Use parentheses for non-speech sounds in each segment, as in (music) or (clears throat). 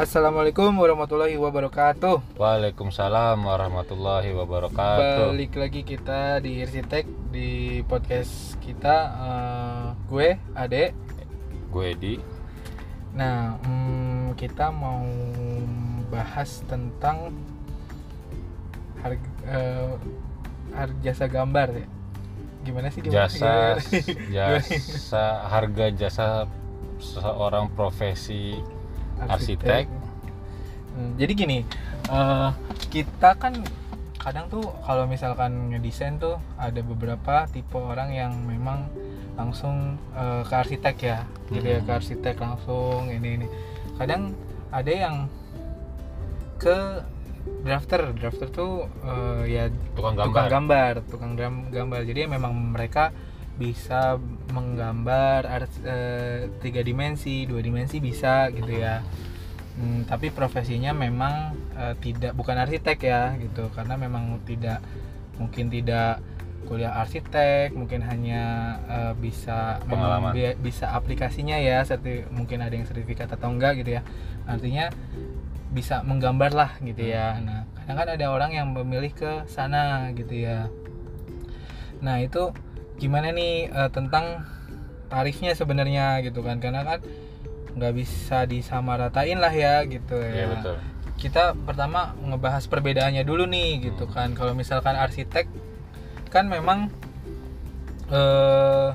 Assalamualaikum warahmatullahi wabarakatuh. Waalaikumsalam warahmatullahi wabarakatuh. Balik lagi kita di Irsitek di podcast kita eh, gue Ade. Gue Edi. Nah, hmm, kita mau bahas tentang harga eh, har- jasa gambar ya. Gimana sih gimana? Jasa (laughs) Gimana? jasa harga jasa seorang profesi arsitek. Hmm, jadi gini, eh, kita kan kadang tuh kalau misalkan ngedesain tuh ada beberapa tipe orang yang memang langsung eh, ke arsitek ya, gitu ya Mhm. ke arsitek langsung ini ini. Kadang ada yang ke drafter, drafter tuh eh, ya Tukang tukang gambar. gambar, tukang gam- gambar. Jadi memang mereka bisa menggambar art- eh, tiga dimensi, dua dimensi bisa gitu ya. Hmm, tapi profesinya memang eh, tidak bukan arsitek ya gitu, karena memang tidak mungkin tidak kuliah arsitek, mungkin hanya eh, bisa Pengalaman. bi- bisa aplikasinya ya, serti, mungkin ada yang sertifikat atau enggak gitu ya. Artinya bisa menggambar lah gitu ya. Nah, kadang kan ada orang yang memilih ke sana gitu ya. Nah, itu gimana nih eh, tentang tarifnya sebenarnya gitu kan? Karena kan nggak bisa disamaratain lah ya gitu Iya ya. betul. Kita pertama ngebahas perbedaannya dulu nih gitu Hmm. kan. Kalau misalkan arsitek kan memang eh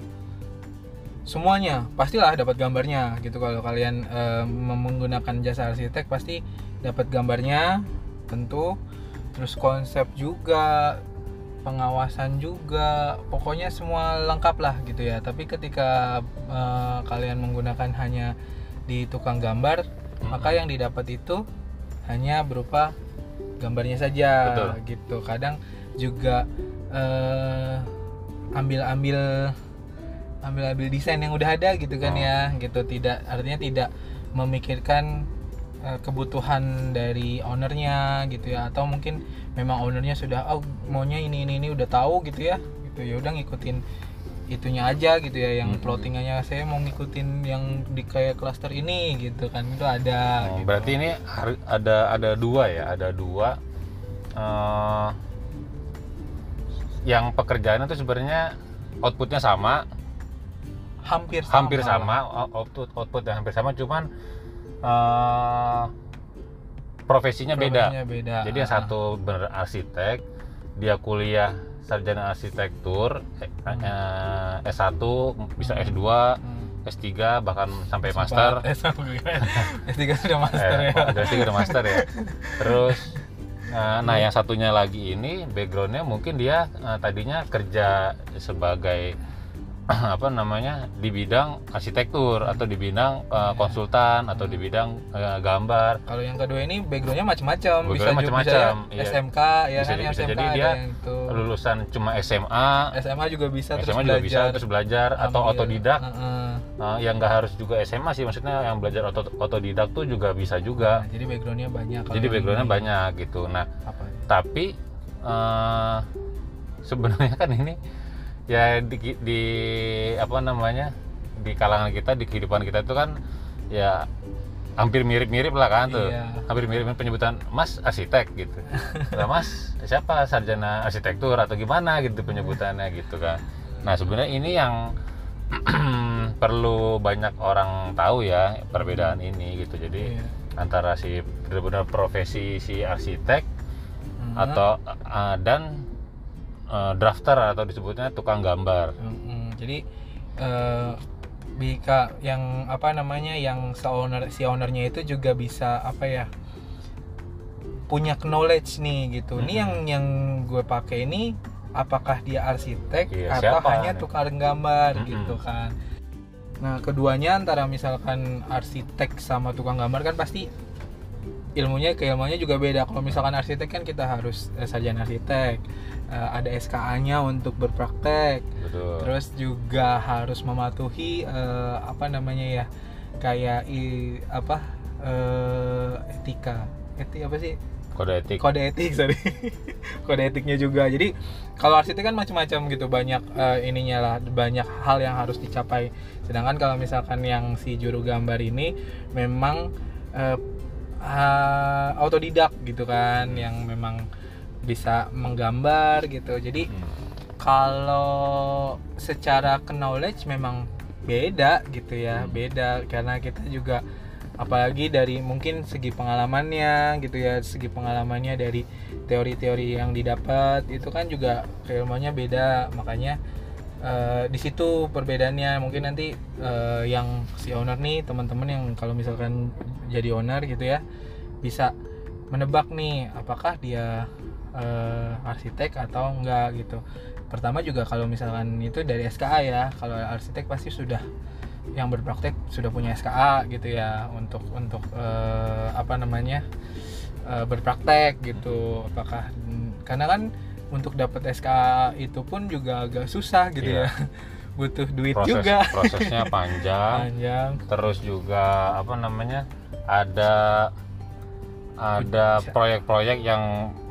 semuanya pastilah dapat gambarnya gitu kalau kalian eh, menggunakan jasa arsitek pasti dapat gambarnya tentu terus konsep juga pengawasan juga. Pokoknya semua lengkap lah gitu ya. Tapi ketika eh, kalian menggunakan hanya di tukang gambar maka yang didapat itu hanya berupa gambarnya saja Betul. gitu. Kadang juga eh, ambil-ambil ambil-ambil desain yang udah ada gitu kan Oh. ya gitu. Tidak artinya tidak memikirkan kebutuhan dari ownernya gitu ya. Atau mungkin memang ownernya sudah oh maunya ini ini ini udah tahu gitu ya. Gitu ya udah ngikutin itunya aja gitu ya yang Mm-mm. plottingannya. Saya mau ngikutin yang di kayak klaster ini gitu kan. Itu ada Oh, gitu. berarti ini ada ada dua ya, ada dua eh, yang pekerjaannya itu sebenarnya outputnya sama, hampir sama hampir sama, o- output outputnya hampir sama, cuman eh, profesinya beda. Profesinya beda Jadi yang satu bener arsitek, dia kuliah sarjana arsitektur, eh, eh, S1 bisa Hmm. S2, Hmm. S3 bahkan sampai Sempat- (laughs) master. eh, sampai- S3 sudah master ya oh, udah S3 udah master ya. Terus nah yang satunya lagi ini backgroundnya mungkin dia tadinya kerja sebagai (clears throat) apa namanya di bidang arsitektur atau di bidang eh, konsultan atau di bidang eh, gambar Kalau yang kedua ini backgroundnya macam-macam, bisa macam-macam, iya. SMK ya Bisa kan bisa SMK jadi dia lulusan cuma SMA SMA juga bisa terus SMA juga belajar. bisa terus belajar atau ambil, otodidak Heeh. Eh, yang nggak harus juga SMA sih maksudnya yang belajar oto- otodidak tuh juga bisa Nah, juga jadi backgroundnya banyak. jadi backgroundnya ini. banyak gitu nah Apa? tapi eh, sebenarnya kan ini ya di, di apa namanya di kalangan kita di kehidupan kita itu kan ya hampir mirip-mirip lah kan tuh Iya. hampir mirip penyebutan mas arsitek gitu (laughs) lah mas siapa sarjana arsitektur atau gimana gitu penyebutannya gitu kan nah sebenarnya ini yang (clears throat) perlu banyak orang tahu ya perbedaan ini gitu jadi Iya. antara si benar-benar profesi si arsitek Hmm. atau uh, dan uh, drafter atau disebutnya tukang gambar. Mm-mm. Jadi eh bika yang apa namanya yang si owner si ownernya itu juga bisa apa ya punya knowledge nih gitu. Ini Mm-mm. yang yang gue pakai ini apakah dia arsitek Iya, atau siapa hanya nih? tukang gambar Mm-mm. gitu kan. Nah, keduanya antara misalkan arsitek sama tukang gambar kan pasti ilmunya keilmuannya juga beda. Kalau misalkan arsitek kan kita harus eh, sarjana arsitek, eh, ada SKA-nya untuk berpraktek, Betul. terus juga harus mematuhi eh, apa namanya ya kayak i, apa eh, etika. Etik apa sih? Kode etik. Kode etik sorry. (laughs) Kode etiknya juga. Jadi kalau arsitek kan macam-macam gitu. Banyak eh, ininya lah. Banyak hal yang harus dicapai. Sedangkan kalau misalkan yang si juru gambar ini memang eh, uh, autodidak gitu kan. Yang memang bisa menggambar gitu jadi Hmm. kalau secara knowledge memang beda gitu ya Hmm. beda karena kita juga apalagi dari mungkin segi pengalamannya gitu ya segi pengalamannya dari teori-teori yang didapat itu kan juga keilmuannya beda makanya eh, di situ perbedaannya mungkin nanti eh, yang si owner nih teman-teman yang kalau misalkan jadi owner gitu ya bisa menebak nih apakah dia eh, arsitek atau enggak gitu. Pertama juga kalau misalkan itu dari SKA ya kalau arsitek pasti sudah yang berpraktek sudah punya SKA gitu ya untuk untuk eh, apa namanya eh, berpraktek gitu. Apakah karena kan untuk dapat SKA itu pun juga agak susah gitu Iya. ya. (laughs) Butuh duit proses juga. prosesnya panjang. (laughs) Panjang. Terus juga apa namanya ada ada proyek-proyek yang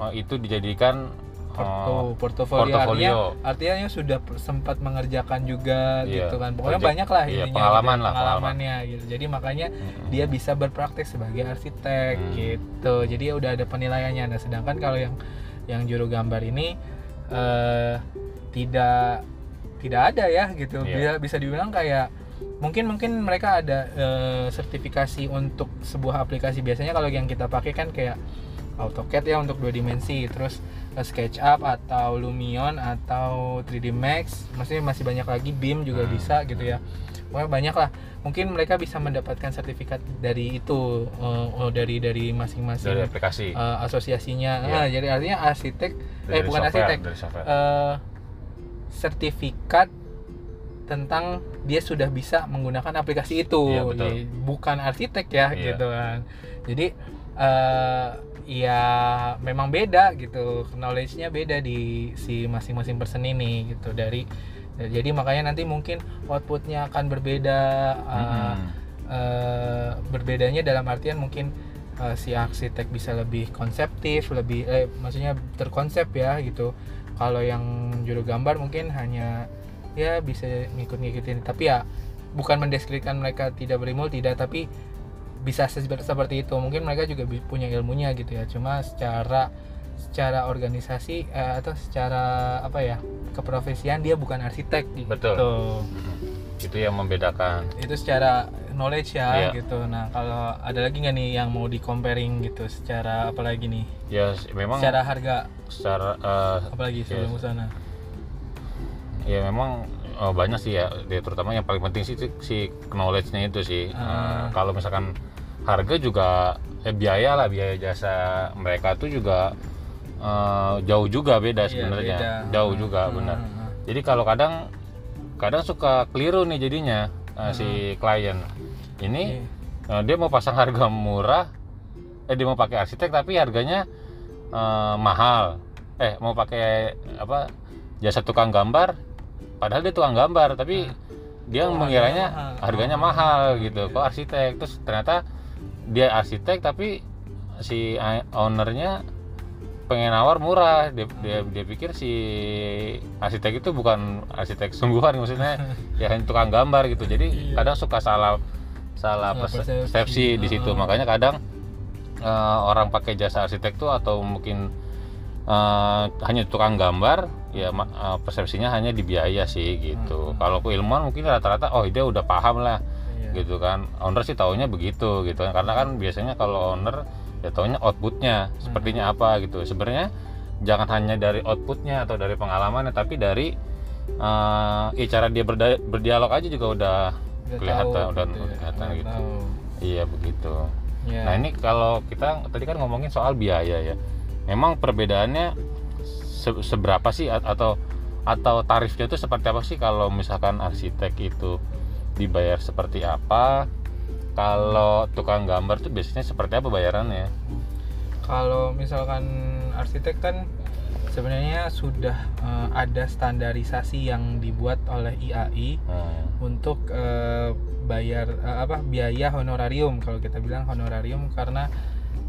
eh, itu dijadikan eh, Porto, portofolio, portofolio. artinya artinya sudah sempat mengerjakan juga Iya, gitu kan. Pokoknya project. banyak lah intinya pengalaman gitu, lah, pengalamannya gitu. Jadi makanya mm, dia bisa berpraktek sebagai arsitek Hmm. gitu. Jadi udah ada penilaiannya. Nah sedangkan kalau yang yang juru gambar ini eh, tidak tidak ada ya gitu. Iya. bisa bisa dibilang kayak mungkin mungkin mereka ada eh, sertifikasi untuk sebuah aplikasi. Biasanya kalau yang kita pakai kan kayak AutoCAD ya untuk dua dimensi. Terus eh, SketchUp atau Lumion atau 3D Max. Maksudnya masih banyak lagi BIM juga Hmm. bisa gitu ya. Pokoknya banyak lah. Mungkin mereka bisa mendapatkan sertifikat dari itu oh, dari dari masing-masing dari aplikasi. eh, asosiasinya. Iya. Nah, jadi artinya arsitek dari eh bukan software, arsitek. dari software. eh, sertifikat tentang dia sudah bisa menggunakan aplikasi itu Iya, betul. Jadi, bukan arsitek ya Iya. gitu kan jadi eh ya memang beda gitu knowledge-nya beda di si masing-masing person ini gitu dari jadi makanya nanti mungkin outputnya akan berbeda eh, Mm-mm. eh, berbedanya dalam artian mungkin eh, si arsitek bisa lebih konseptif lebih eh maksudnya terkonsep ya gitu kalau yang juru gambar mungkin hanya ya bisa ngikut-ngikutin. Tapi ya bukan mendeskripsikan mereka tidak berilmu tidak tapi bisa se- seperti itu. Mungkin mereka juga punya ilmunya gitu ya. Cuma secara secara organisasi eh, atau secara apa ya keprofesian dia bukan arsitek gitu. Betul. Mm-mm. itu yang membedakan. Itu secara knowledge ya Iya. gitu. Nah kalau ada lagi nggak nih yang mau di comparing gitu secara apa lagi nih? Ya s- memang secara harga. Secara eh, apalagi sebelum Yes. ke sana ya memang oh, banyak sih ya. Dia terutama yang paling penting sih si knowledge-nya itu sih. Eh, kalau misalkan harga juga eh, biaya lah biaya jasa mereka tuh juga eh, jauh juga beda Iya, sebenarnya. beda. jauh juga ah, benar. ah, jadi kalau kadang kadang suka keliru nih jadinya eh, si klien. Ini Iya. eh, dia mau pasang harga murah eh dia mau pakai arsitek tapi harganya eh, mahal. Eh mau pakai apa jasa tukang gambar padahal dia tukang gambar tapi dia Oh, mengiranya harganya mahal. harganya Oh, mahal iya, gitu iya. kok arsitek terus ternyata dia arsitek tapi si ownernya pengen nawar murah dia, dia dia pikir si arsitek itu bukan arsitek sungguhan maksudnya (laughs) ya hanya tukang gambar gitu jadi Iya. kadang suka salah salah persepsi. persepsi di situ makanya kadang eh, orang pakai jasa arsitek tuh atau mungkin eh, hanya tukang gambar ya ma- eh, persepsinya hanya di biaya sih gitu Hmm. kalau keilmuan mungkin rata-rata oh dia udah paham lah Iya. gitu kan owner sih taunya begitu gitu kan karena kan biasanya kalau owner ya taunya outputnya sepertinya apa gitu sebenarnya jangan hanya dari outputnya atau dari pengalamannya tapi dari eh ya cara dia berda- berdialog aja juga udah Udah kelihatan, tahu udah gitu ya, kelihatan udah gitu. tahu. iya begitu Iya. nah ini kalau kita tadi kan ngomongin soal biaya ya memang perbedaannya se- seberapa sih atau atau tarifnya itu seperti apa sih? Kalau misalkan arsitek itu dibayar seperti apa? Kalau tukang gambar tuh biasanya seperti apa bayarannya? Kalau misalkan arsitek kan sebenarnya sudah eh, ada standarisasi yang dibuat oleh IAI Hmm. untuk eh, bayar eh, apa biaya honorarium. Kalau kita bilang honorarium karena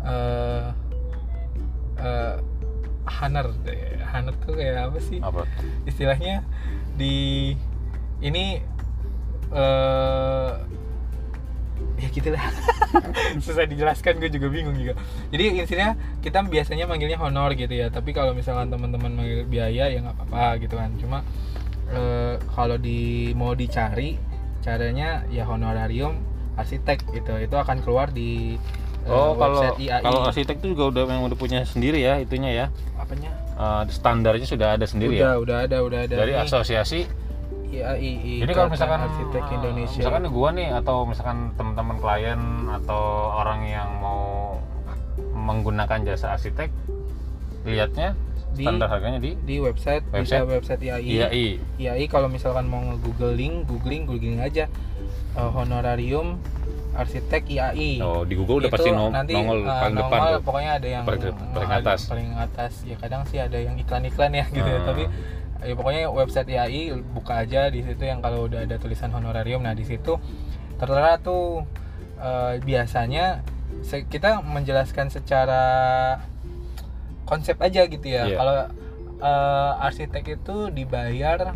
eh, Haner, eh, Haner tuh kayak apa sih? Apa? Istilahnya di ini eh ya gitulah (laughs) susah dijelaskan gue juga bingung juga. Jadi intinya kita biasanya manggilnya honor gitu ya. Tapi kalau misalkan teman-teman manggil biaya ya nggak apa-apa gitu kan. Cuma eh, kalau di mau dicari caranya ya honorarium arsitek gitu. Itu akan keluar di eh, Oh, kalau IAI kalau arsitek itu juga udah yang udah punya sendiri ya itunya ya. Apanya Eh, standarnya sudah ada sendiri udah ya. udah ada udah ada Dari Nih, asosiasi. IAI Jadi kalau misalkan arsitek Indonesia misalkan gua nih atau misalkan teman-teman klien atau orang yang mau menggunakan jasa arsitek lihatnya Di- standar harganya di di website, bisa Website? website IAI IAI. IAI kalau misalkan mau nge-googling, googling, googling aja eh, honorarium arsitek IAI. Oh, di Google udah Itu pasti no- nanti, nongol eh, paling depan nongol tuh. Pokoknya ada yang Paling- paling ada- atas. Paling atas. Ya kadang sih ada yang iklan-iklan ya gitu ya. Hmm. Tapi ya pokoknya website IAI buka aja di situ yang kalau udah ada tulisan honorarium. Nah, di situ tertera tuh eh, biasanya kita menjelaskan secara konsep aja gitu ya. Iya. Kalau eh, arsitek itu dibayar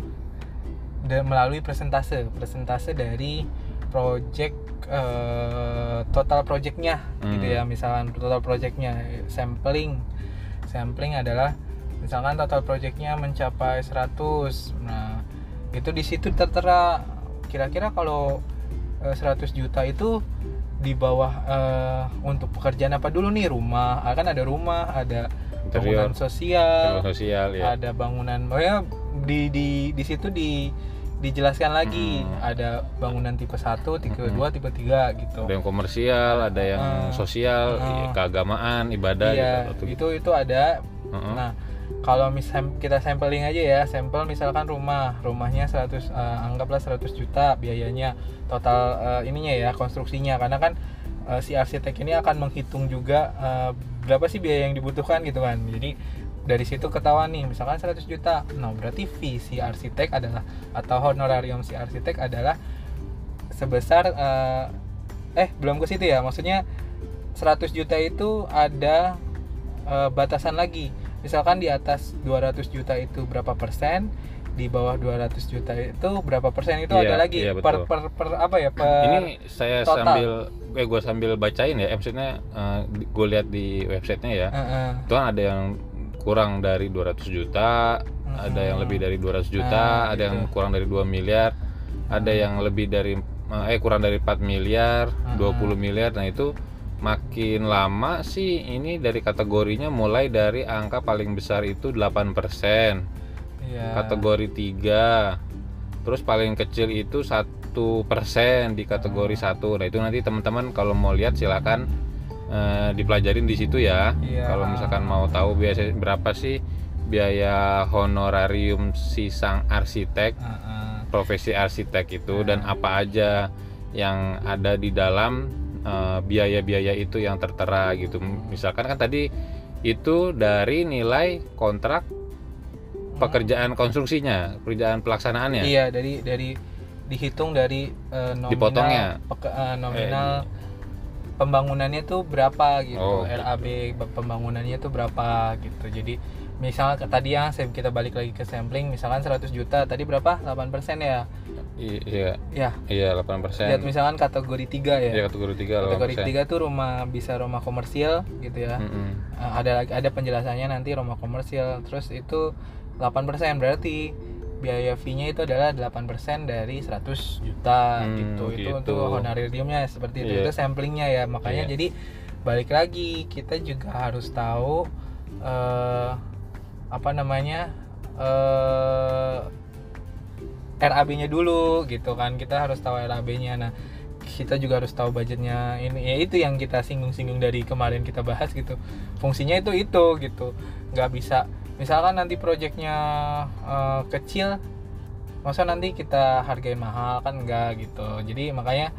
dan melalui presentase, presentase dari project eh, total projectnya gitu Hmm. ya. Misalkan total projectnya sampling, sampling adalah misalkan total projectnya mencapai 100. Nah, itu di situ tertera kira-kira kalau eh, 100 juta itu di bawah eh, untuk pekerjaan apa dulu nih rumah Ah, kan ada rumah ada Interior, bangunan sosial sosial ya. ada bangunan pokoknya di di di situ di dijelaskan lagi Hmm. ada bangunan tipe 1, tipe Hmm. 2, tipe 3 gitu. Ada yang komersial, ada yang Ah. sosial, Ah. keagamaan, ibadah iya, gitu. itu itu ada. Heeh. Nah, kalau misal kita sampling aja ya, sampel misalkan rumah, rumahnya 100 eh, anggaplah 100 juta biayanya total eh, ininya ya, konstruksinya karena kan eh, si arsitek ini akan menghitung juga eh, berapa sih biaya yang dibutuhkan gitu kan. Jadi dari situ ketahuan nih misalkan 100 juta. Nah, berarti fee si arsitek adalah atau honorarium si arsitek adalah sebesar eh, eh belum ke situ ya. Maksudnya 100 juta itu ada eh, batasan lagi. Misalkan di atas 200 juta itu berapa persen, di bawah 200 juta itu berapa persen itu Iya, ada lagi iya, per, per per apa ya per Ini saya total. sambil eh gue sambil bacain ya, eh, maksudnya gue lihat di websitenya ya. Heeh. Itu kan ada yang kurang dari 200 juta, ada yang lebih dari 200 juta, Nah, ada yang itu. kurang dari 2 miliar, ada yang lebih dari eh kurang dari 4 miliar, Hmm. 20 miliar. Nah, itu makin lama sih ini dari kategorinya mulai dari angka paling besar itu 8%, Iya. kategori 3. Terus paling kecil itu satu persen di kategori Hmm. satu. Nah, itu nanti teman-teman kalau mau lihat silakan eh, dipelajarin di situ ya. Iya. Kalau misalkan mau tahu biasa berapa sih biaya honorarium si sang arsitek, Heeh. profesi arsitek itu Hmm. dan apa aja yang ada di dalam eh, biaya-biaya itu yang tertera gitu. Misalkan kan tadi itu dari nilai kontrak pekerjaan konstruksinya, pekerjaan pelaksanaannya. Iya, dari dari dihitung dari eh, nominal Dipotongnya. peke- eh, nominal pembangunannya tuh berapa gitu. Oh, RAB be- pembangunannya tuh berapa gitu. Jadi misalnya tadi yang saya- kita balik lagi ke sampling misalkan 100 juta, tadi berapa? 8% ya. I- Iya, Ya, iya 8%. lihat misalkan kategori 3 ya. Iya, kategori 3 kategori 8%. 3 tuh rumah bisa rumah komersial gitu ya. Mm-mm. Eh, ada ada penjelasannya nanti rumah komersial terus itu 8% berarti biaya fee-nya itu adalah 8% dari 100 juta Hmm, gitu. Itu gitu. untuk honorariumnya seperti itu. Iya. itu samplingnya ya. Makanya Iya. jadi balik lagi kita juga harus tahu eh, apa namanya eh RAB-nya dulu gitu kan. Kita harus tahu RAB-nya nah kita juga harus tahu budgetnya. Ini ya itu yang kita singgung-singgung dari kemarin kita bahas gitu. Fungsinya itu itu gitu. Nggak bisa misalkan nanti proyeknya eh, kecil masa nanti kita hargain mahal? Kan enggak gitu. Jadi makanya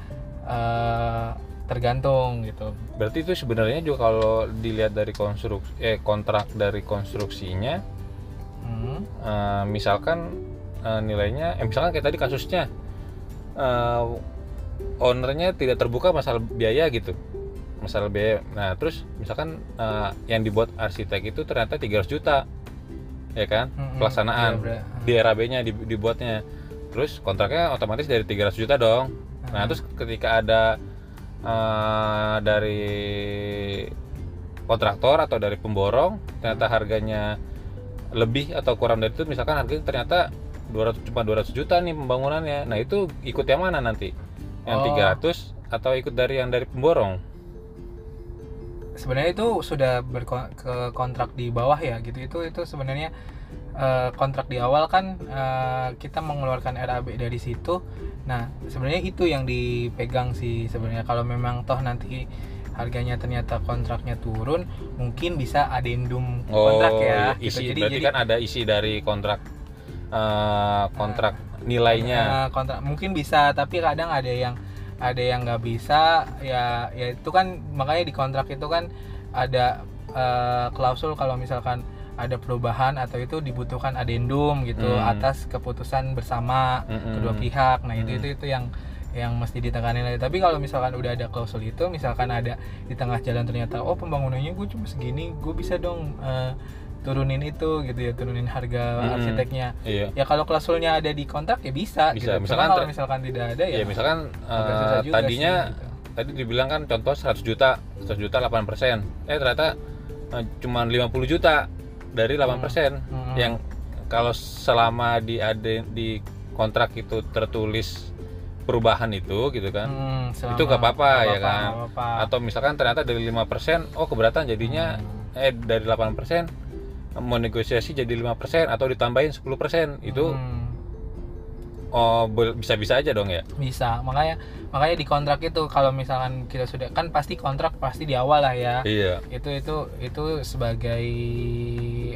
eh, tergantung gitu. Berarti itu sebenarnya juga kalau dilihat dari konstruksi eh kontrak dari konstruksinya Hmm, eh, misalkan eh, nilainya eh, misalkan kayak tadi kasusnya eh, ownernya tidak terbuka masalah biaya gitu. Masalah biaya. Nah terus misalkan eh, yang dibuat arsitek itu ternyata 300 juta ya kan? Mm-mm. pelaksanaan. ber- di RAB-nya di- dibuatnya. Terus kontraknya otomatis dari 300 juta dong. Nah Hmm. terus ketika ada eh, dari kontraktor atau dari pemborong ternyata harganya lebih atau kurang dari itu misalkan harganya ternyata 200 cuma 200 juta nih pembangunannya. Nah itu ikut yang mana nanti? Yang Oh. 300 atau ikut dari yang dari pemborong sebenarnya itu sudah berke kontrak di bawah ya gitu. Itu itu sebenarnya eh, kontrak di awal kan eh, kita mengeluarkan RAB dari situ. Nah sebenarnya itu yang dipegang sih sebenarnya. Kalau memang toh nanti harganya ternyata kontraknya turun mungkin bisa adendum kontrak ya Oh, isi. Gitu. jadi berarti jadi kan ada isi dari kontrak eh, kontrak nilainya. eh, kontrak mungkin bisa tapi kadang ada yang ada yang nggak bisa ya ya itu kan makanya di kontrak itu kan ada eh, klausul kalau misalkan ada perubahan atau itu dibutuhkan adendum gitu Hmm. atas keputusan bersama Mm-mm. kedua pihak nah itu Hmm. itu itu yang yang mesti ditekanin lagi tapi kalau misalkan udah ada klausul itu misalkan ada di tengah jalan ternyata oh pembangunannya gue cuma segini gue bisa dong eh, turunin itu gitu ya turunin harga Mm-mm. arsiteknya iya ya kalau klausulnya ada di kontrak ya bisa, Bisa, gitu. misalkan kalau misalkan tidak ada ya, ya misalkan juga tadinya sih, gitu. tadi dibilang kan contoh 100 juta 100 juta 8 persen eh ternyata eh, cuma 50 juta dari 8 persen Hmm. yang kalau selama di ada di kontrak itu tertulis perubahan itu gitu kan Hmm, itu gak apa-apa ya kan nggak apa-apa. atau misalkan ternyata dari 5% oh keberatan jadinya Hmm. eh dari 8% mau negosiasi jadi 5% atau ditambahin 10% itu Hmm, oh bisa-bisa aja dong ya? Bisa makanya makanya di kontrak itu kalau misalkan kita sudah kan pasti kontrak pasti di awal lah ya. Iya. Itu itu itu sebagai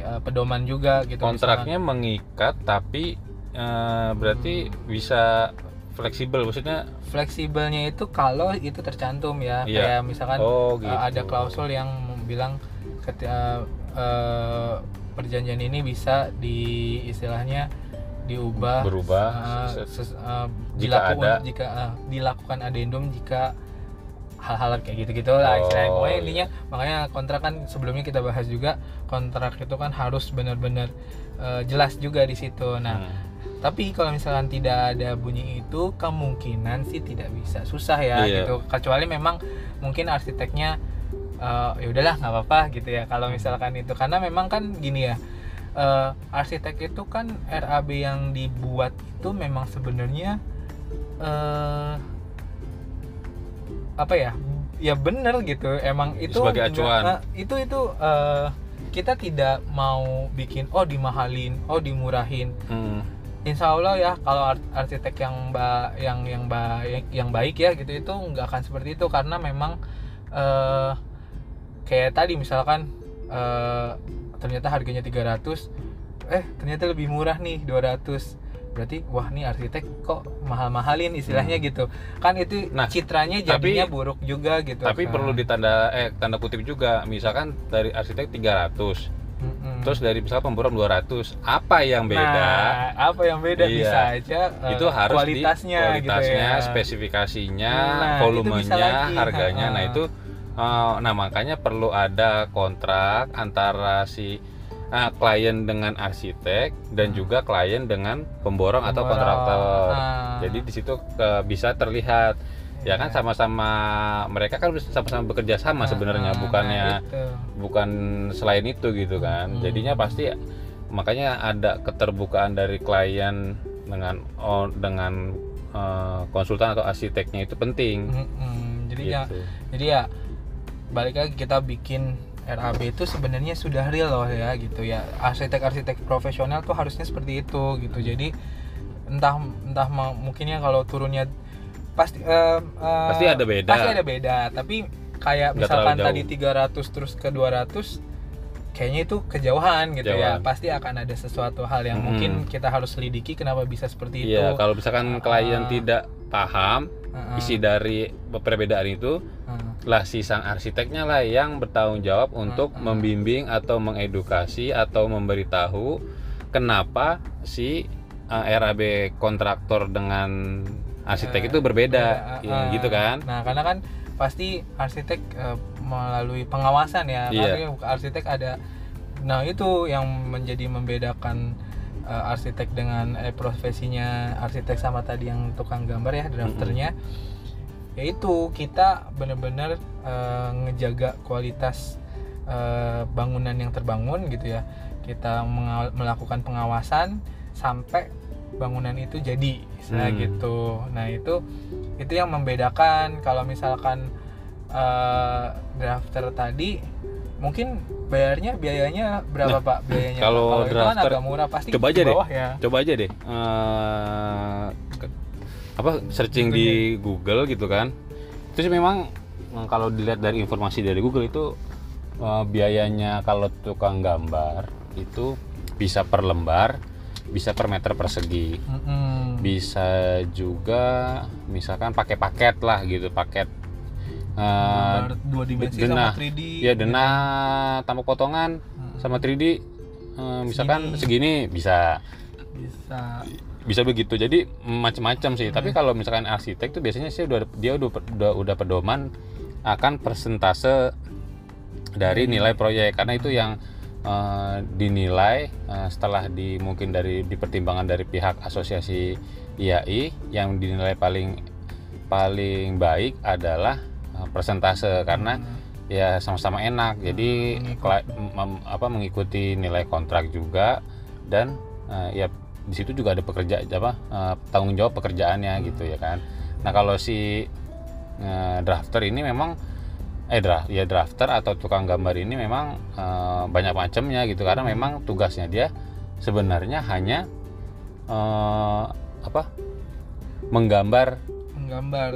eh, pedoman juga gitu kontraknya mengikat tapi eh, berarti bisa fleksibel maksudnya? Misalkan. fleksibelnya itu kalau itu tercantum ya. Iya. kayak misalkan oh eh, gitu. ada klausul yang bilang ketika eh, perjanjian ini bisa di istilahnya diubah berubah se- ses- eh, jika dilaku- ada. jika eh, dilakukan adendum jika hal-hal kayak gitu-gitu lah Oh, istilahnya pokoknya iya. intinya makanya kontrak kan sebelumnya kita bahas juga kontrak itu kan harus benar-benar eh, jelas juga di situ nah Hmm. tapi kalau misalkan tidak ada bunyi itu kemungkinan sih tidak bisa susah ya Iya. gitu kecuali memang mungkin arsiteknya eh, ya udahlah nggak apa-apa gitu ya kalau misalkan itu karena memang kan gini ya eh, arsitek itu kan RAB yang dibuat itu memang sebenarnya eh apa ya ya bener gitu emang itu Sebagai acuan. itu itu eh, kita tidak mau bikin oh dimahalin oh dimurahin Hmm. Insya Allah ya kalau ar- arsitek yang ba yang yang baik yang baik ya gitu itu nggak akan seperti itu karena memang eh kayak tadi misalkan eh ternyata harganya 300 eh ternyata lebih murah nih 200 berarti wah nih arsitek kok mahal-mahalin istilahnya gitu kan itu Nah, citranya tapi- jadinya buruk juga gitu tapi kan. perlu ditanda eh tanda kutip juga misalkan dari arsitek 300 Mm-mm. terus dari misalkan pemborong 200 apa yang beda Nah, apa yang beda Iya. bisa aja eh, itu harus kualitasnya, di kualitasnya, gitu ya. spesifikasinya, Nah, volumenya, harganya. Nah, itu eh, nah makanya perlu ada kontrak antara si eh, klien dengan arsitek dan Hmm. juga klien dengan pemborong, atau Pemborong. kontraktor. Ah. Jadi di situ eh, bisa terlihat ya kan Iya. sama-sama mereka kan sama-sama bekerja sama Ah, sebenarnya bukannya nah, itu. bukan selain itu gitu kan Hmm. jadinya pasti makanya ada keterbukaan dari klien dengan oh, dengan eh, konsultan atau arsiteknya itu penting Mm-mm. jadi ya gitu. jadi ya balik lagi kita bikin RAB itu sebenarnya sudah real loh ya gitu ya arsitek-arsitek profesional tuh harusnya seperti itu gitu jadi entah entah mau mungkinnya kalau turunnya pasti eh, eh, Pasti ada beda. pasti ada beda tapi kayak Nggak misalkan tadi 300 terus ke 200 kayaknya itu kejauhan gitu ya Kejauhan. pasti akan ada sesuatu hal yang Mm-mm. mungkin kita harus selidiki kenapa bisa seperti itu Iya, kalau misalkan klien Ah. tidak paham Heeh. isi dari perbedaan itu, Heeh. Lah si sang arsiteknya lah yang bertanggung jawab untuk ah. membimbing atau mengedukasi atau memberitahu kenapa si uh, RAB kontraktor dengan arsitek Ya, itu berbeda, Beda, ya, uh, gitu kan? Nah, karena kan pasti arsitek eh, melalui pengawasan ya. Artinya arsitek ada nah itu yang menjadi membedakan eh, arsitek dengan eh, profesinya arsitek sama tadi yang tukang gambar ya drafternya. Yaitu kita benar-benar eh, ngejaga kualitas eh, bangunan yang terbangun gitu ya kita melakukan pengawasan sampai bangunan itu jadi Hmm. gitu nah itu itu yang membedakan kalau misalkan eh, drafter tadi mungkin bayarnya biayanya berapa pak biayanya? Nah, kalau itu kan drafter- agak murah pasti coba aja di deh. bawah ya coba aja deh eh, ke- apa searching di Google gitu kan. Sih memang eh, kalau dilihat dari informasi dari Google itu eh, biayanya kalau tukang gambar itu bisa per lembar bisa per meter persegi. Mm-mm. bisa juga misalkan pakai paket lah gitu paket Gambar dua dimensi denah. sama 3D ya denah tanpa potongan Hmm. sama 3D eh, misalkan segini bisa. Bisa bisa begitu. Jadi macam-macam sih. Tapi kalau misalkan arsitek tuh biasanya sih udah dia udah udah, udah pedoman akan persentase dari nilai proyek. Karena itu yang eh, dinilai eh, setelah di mungkin dari dipertimbangkan dari pihak asosiasi IAI yang dinilai paling paling baik adalah eh, persentase. Karena ya sama-sama enak. Jadi kla- mem- apa mengikuti nilai kontrak juga. Dan eh, ya di situ juga ada pekerja apa eh, tanggung jawab pekerjaannya gitu ya kan. Nah kalau si eh, drafter ini memang eh draft ya drafter atau tukang gambar ini memang eh, banyak macamnya gitu. Karena memang tugasnya dia sebenarnya hanya eh, apa menggambar. Menggambar.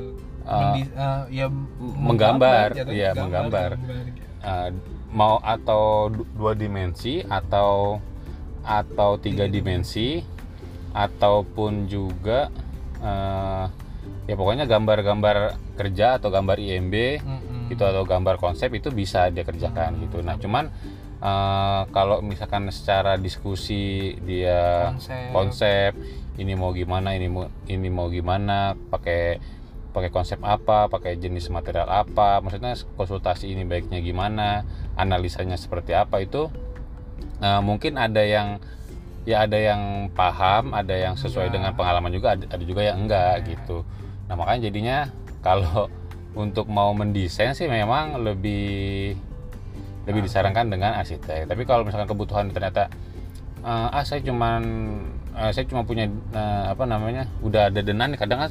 Mendi- eh, ya menggambar, jatuhnya iya, menggambar. gambar gitu. uh, mau atau du- dua dimensi atau atau tiga dimensi ataupun juga uh, ya pokoknya gambar-gambar kerja atau gambar IMB Mm-mm. gitu atau gambar konsep itu bisa dia kerjakan gitu nah cuman uh, kalau misalkan secara diskusi dia konsep, konsep ini mau gimana ini mau ini mau gimana pakai pakai konsep apa pakai jenis material apa maksudnya konsultasi ini baiknya gimana analisanya seperti apa itu eh, mungkin ada yang ya ada yang paham ada yang sesuai Enggak. dengan pengalaman juga ada, ada juga yang enggak gitu. Nah makanya jadinya (laughs) kalau untuk mau mendesain sih memang lebih lebih disarankan dengan arsitek. Tapi kalau misalkan kebutuhan ternyata eh, ah saya cuman eh, saya cuma punya eh, apa namanya udah ada denan kadang kan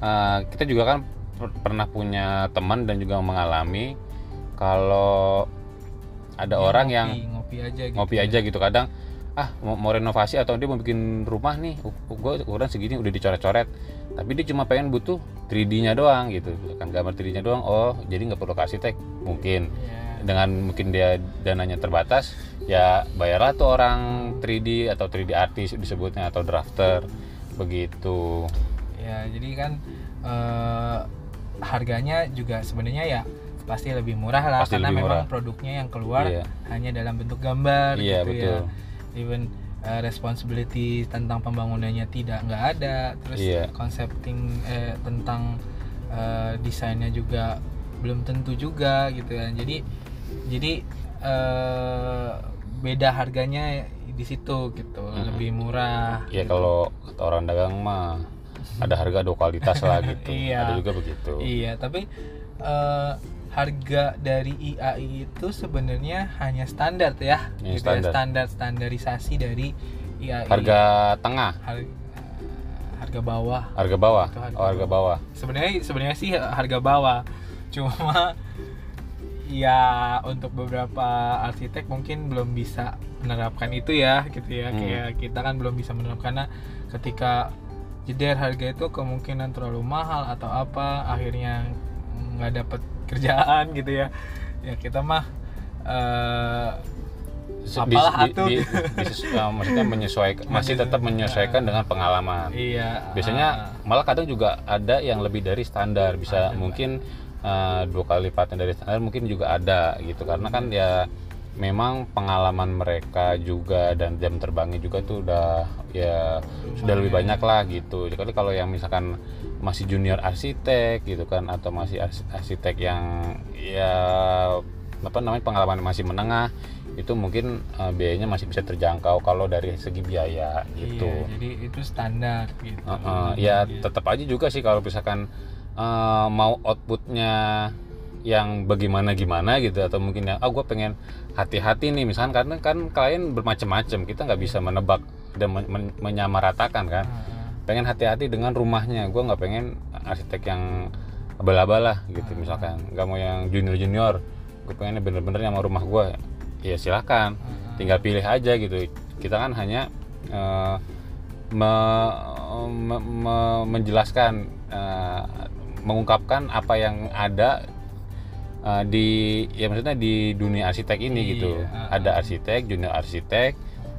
eh, kita juga kan per- pernah punya teman dan juga mengalami kalau ada Ya, orang ngopi, yang ngopi aja gitu ngopi aja gitu. Kadang ah mau, mau renovasi atau dia mau bikin rumah nih? Gue ukuran segini udah dicoret-coret. Tapi dia cuma pengen butuh 3D-nya doang gitu. Kan gambar 3D-nya doang. Oh jadi nggak perlu ke arsitek mungkin. Ya. dengan mungkin dia dananya terbatas ya bayarlah tuh orang 3D atau 3D artis disebutnya atau drafter. Begitu. Ya jadi kan eh, harganya juga sebenarnya ya pasti lebih murah lah Pasti karena lebih memang murah. produknya yang keluar Iya. hanya dalam bentuk gambar iya gitu betul. ya even uh, responsibility tentang pembangunannya tidak nggak ada terus Iya. concepting eh, tentang uh, desainnya juga belum tentu juga gitu ya jadi jadi eh, beda harganya di situ gitu lebih murah ya gitu. kalau kata orang dagang mah ada harga dua kualitas lah (laughs) gitu Iya. ada juga begitu Iya, tapi eh, harga dari IAI itu sebenarnya hanya standar ya, gitu ya, standar. standar standarisasi dari IAI. harga tengah Har- harga bawah. harga bawah Itu harga oh harga bawah Sebenarnya sebenarnya sih harga bawah. Cuma ya untuk beberapa arsitek mungkin belum bisa menerapkan itu ya gitu ya Hmm. kayak kita kan belum bisa menerapkan karena ketika jeder harga itu kemungkinan terlalu mahal atau apa akhirnya nggak dapat kerjaan gitu ya. Ya kita mah Se- Apalah atuh. di- (laughs) eh, maksudnya menyesuaikan masih tetap menyesuaikan dengan pengalaman. Iya biasanya malah kadang juga ada yang lebih dari standar. Bisa Ada, mungkin eh, dua kali lipatnya dari standar mungkin juga ada gitu. Karena kan ya memang pengalaman mereka juga dan jam terbangnya juga tuh udah ya sudah lebih banyak lah gitu. Jadi kalau yang misalkan masih junior arsitek gitu kan atau masih ars- arsitek yang ya apa namanya pengalaman masih menengah itu mungkin eh, biayanya masih bisa terjangkau kalau dari segi biaya gitu. Iya, jadi itu standar gitu. Heeh, ya tetap aja juga sih kalau misalkan eh, mau outputnya yang bagaimana gimana gitu atau mungkin yang ah gue pengen hati-hati nih misalkan karena kan klien bermacam-macam kita nggak bisa menebak dan men- men- menyamaratakan kan. Pengen hati-hati dengan rumahnya gue nggak pengen arsitek yang abal-abal lah gitu misalkan. Nggak mau yang junior-junior gue pengennya bener-bener yang mau rumah gue ya silakan tinggal pilih aja gitu. Kita kan hanya eh, me- me- me- menjelaskan eh, mengungkapkan apa yang ada eh, di ya maksudnya di dunia arsitek ini Iya, gitu ah, ada arsitek junior arsitek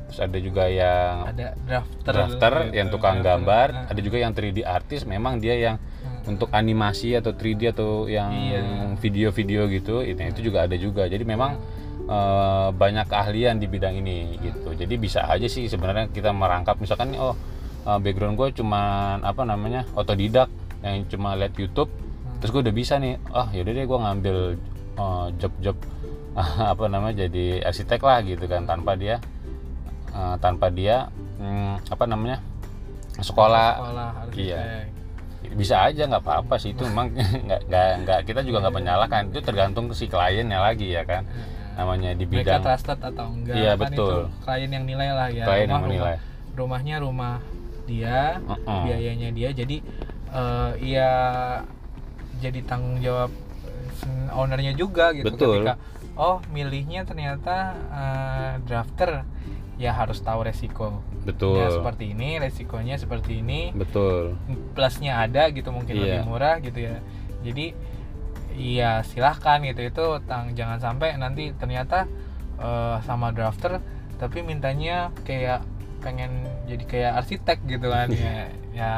terus ada juga yang ada drafter drafter gitu. yang tukang Drafter, gambar ah. ada juga yang 3D artis memang dia yang Hmm. untuk animasi atau 3D atau yang Iya. video-video gitu itu itu juga ada juga jadi memang eh, banyak keahlian di bidang ini gitu jadi bisa aja sih sebenarnya kita merangkap misalkan oh eh, background gue cuman apa namanya otodidak yang cuma lihat YouTube terus gue udah bisa nih oh yaudah deh gue ngambil eh, job-job (laughs) apa namanya jadi arsitek lah gitu kan tanpa dia eh, tanpa dia hmm, apa namanya sekolah sekolah. Iya. bisa aja nggak apa-apa sih itu memang (laughs) nggak nggak kita juga nggak menyalahkan itu tergantung si kliennya lagi ya kan namanya di mereka bidang trusted atau enggak Iya, kan betul. itu klien yang nilai lah ya klien yang Rumah- menilai rumah- rumahnya rumah dia Heeh. biayanya dia jadi eh ya jadi tanggung jawab eh, ownernya juga gitu Betul. ketika oh milihnya ternyata eh, drafter ya harus tahu resiko. Betul. Ya seperti ini resikonya seperti ini. Betul. Plusnya ada gitu mungkin Iya. lebih murah gitu ya. Jadi iya silahkan gitu. Itu tang jangan sampai nanti ternyata eh, sama drafter tapi mintanya kayak pengen jadi kayak arsitek gitu kan (laughs) ya. Ya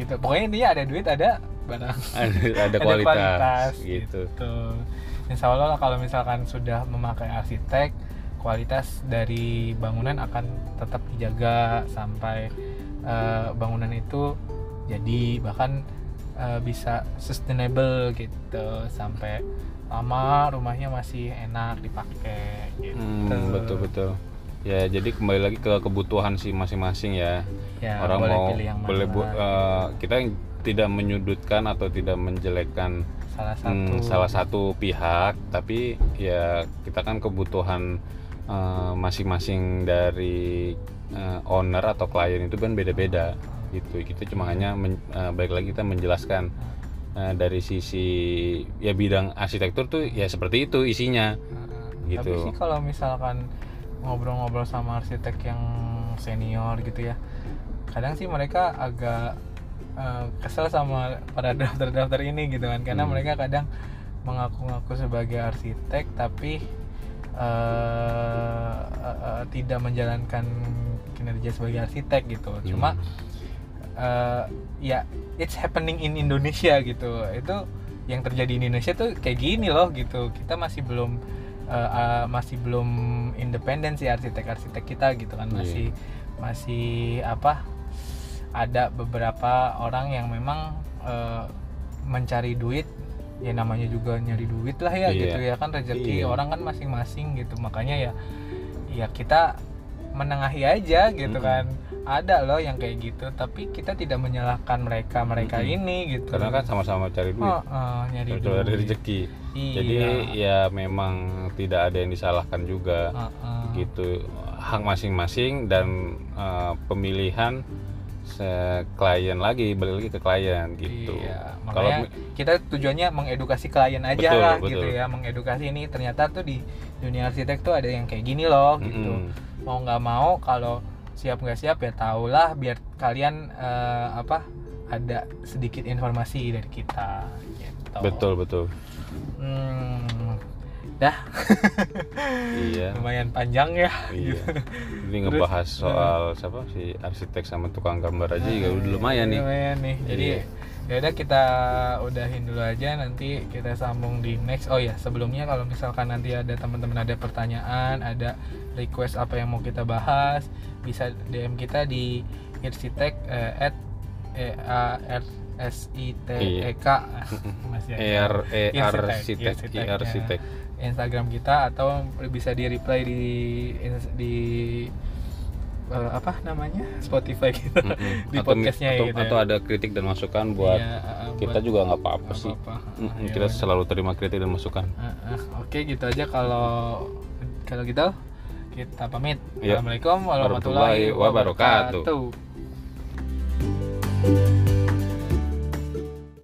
gitu. Pokoknya intinya ada duit ada barang. (laughs) Ada, ada kualitas, gitu. Tuh. Insya Allah kalau misalkan sudah memakai arsitek, kualitas dari bangunan akan tetap dijaga sampai eh, bangunan itu jadi bahkan eh, bisa sustainable gitu. Sampai lama rumahnya masih enak dipakai gitu. Hmm, betul betul. Ya jadi kembali lagi ke kebutuhan si masing-masing ya. Ya, orang boleh mau pilih yang mana. boleh bu- eh, kita tidak menyudutkan atau tidak menjelekkan salah satu. Hmm, salah satu pihak tapi ya kita kan kebutuhan eh, masing-masing dari eh, owner atau klien itu kan beda-beda gitu. Kita cuma hanya men, eh, balik lagi kita menjelaskan eh, dari sisi ya bidang arsitektur tuh ya seperti itu isinya Tapi gitu. sih kalau misalkan ngobrol-ngobrol sama arsitek yang senior gitu ya, kadang sih mereka agak eh, kesel sama para (laughs) daftar-daftar ini gitu kan, karena Hmm. mereka kadang mengaku-ngaku sebagai arsitek tapi eh, eh, eh, tidak menjalankan kinerja sebagai arsitek gitu. Cuma eh, ya it's happening in Indonesia gitu itu yang terjadi di Indonesia tuh kayak gini loh gitu kita masih belum eh, eh, masih belum independen sih arsitek-arsitek kita gitu kan Iya. masih masih apa ada beberapa orang yang memang eh, mencari duit ya namanya juga nyari duit lah ya Iya. gitu ya kan rezeki Iya. orang kan masing-masing gitu makanya ya ya kita menengahi aja gitu Mm-mm. kan ada loh yang kayak gitu tapi kita tidak menyalahkan mereka mereka Mm-mm. ini gitu karena kan sama-sama cari duit Oh, oh, nyari cari duit rezeki Iya. jadi ya memang tidak ada yang disalahkan juga Oh, oh. gitu hak masing-masing dan eh, pemilihan klien lagi balik lagi ke klien gitu Iya, kalau kita tujuannya mengedukasi klien aja Betul, lah betul. gitu ya, mengedukasi ini ternyata tuh di dunia arsitek tuh ada yang kayak gini loh gitu. Mm-mm. Mau nggak mau kalau siap nggak siap ya tahulah biar kalian eh, apa ada sedikit informasi dari kita gitu. betul betul Hmm, dah (laughs) iya lumayan panjang ya. iya (laughs) ini Terus, ngebahas soal siapa si arsitek sama tukang gambar aja juga udah lumayan nih Lumayan nih. Jadi Iya. ya udah kita udahin dulu aja nanti kita sambung di next. Oh ya, sebelumnya kalau misalkan nanti ada teman-teman ada pertanyaan, ada request apa yang mau kita bahas, bisa DM kita di irsitek eh, at e a r s i t e k (laughs) masih ada. Irsitek, sitek Irsitek, ER ya. sitek Instagram kita atau bisa di reply di di eh, apa namanya Spotify kita Mm-mm. (laughs) di atau, podcastnya atau, gitu atau ya. ada kritik dan masukan buat Iya, eh, kita buat- juga nggak apa-apa sih apa-apa. Mm-mm, Ya kita udah. selalu terima kritik dan masukan Eh, eh, Oke gitu aja kalau kalau gitu kita pamit. Iya. Assalamualaikum warahmatullahi Warahmatullahi wabarakatuh. wabarakatuh.